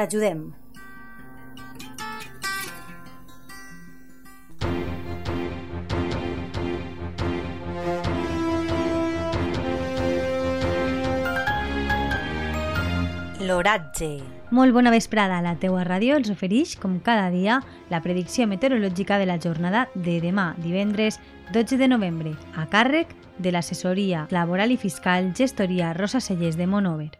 T'ajudem. L'oratge. Molt bona vesprada. La teua ràdio els ofereix, com cada dia, la predicció meteorològica de la jornada de demà, divendres 12 de novembre, a càrrec de l'assessoria laboral i fiscal gestoria Rosa Cellers de Monover.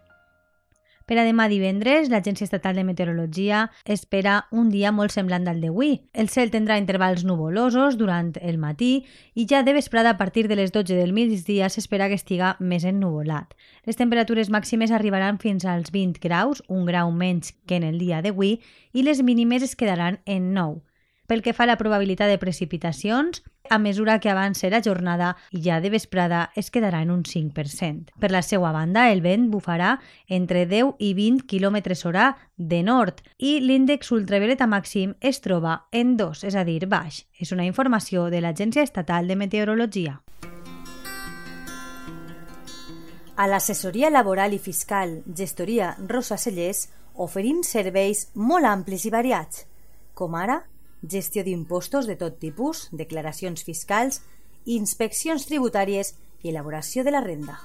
Per a demà divendres, l'Agència Estatal de Meteorologia espera un dia molt semblant al d'avui. El cel tindrà intervals nuvolosos durant el matí i ja de vesprada a partir de les 12 del migdia s'espera que estiga més ennuvolat. Les temperatures màximes arribaran fins als 20 graus, un grau menys que en el dia d'avui, i les mínimes es quedaran en 9. Pel que fa a la probabilitat de precipitacions, a mesura que avanci la jornada i ja de vesprada es quedarà en un 5%. Per la seva banda, el vent bufarà entre 10 i 20 km hora de nord i l'índex ultravioleta màxim es troba en 2, és a dir, baix. És una informació de l'Agència Estatal de Meteorologia. A l'assessoria laboral i fiscal Gestoria Rosa Cellers oferim serveis molt amplis i variats, com ara gestió d'impostos de tot tipus, declaracions fiscals, inspeccions tributàries i elaboració de la renda.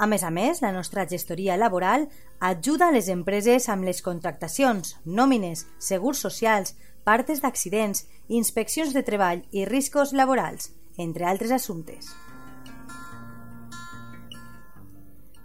A més a més, la nostra gestoria laboral ajuda a les empreses amb les contractacions, nòmines, segurs socials, partes d'accidents, inspeccions de treball i riscos laborals, entre altres assumptes.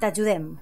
T'ajudem.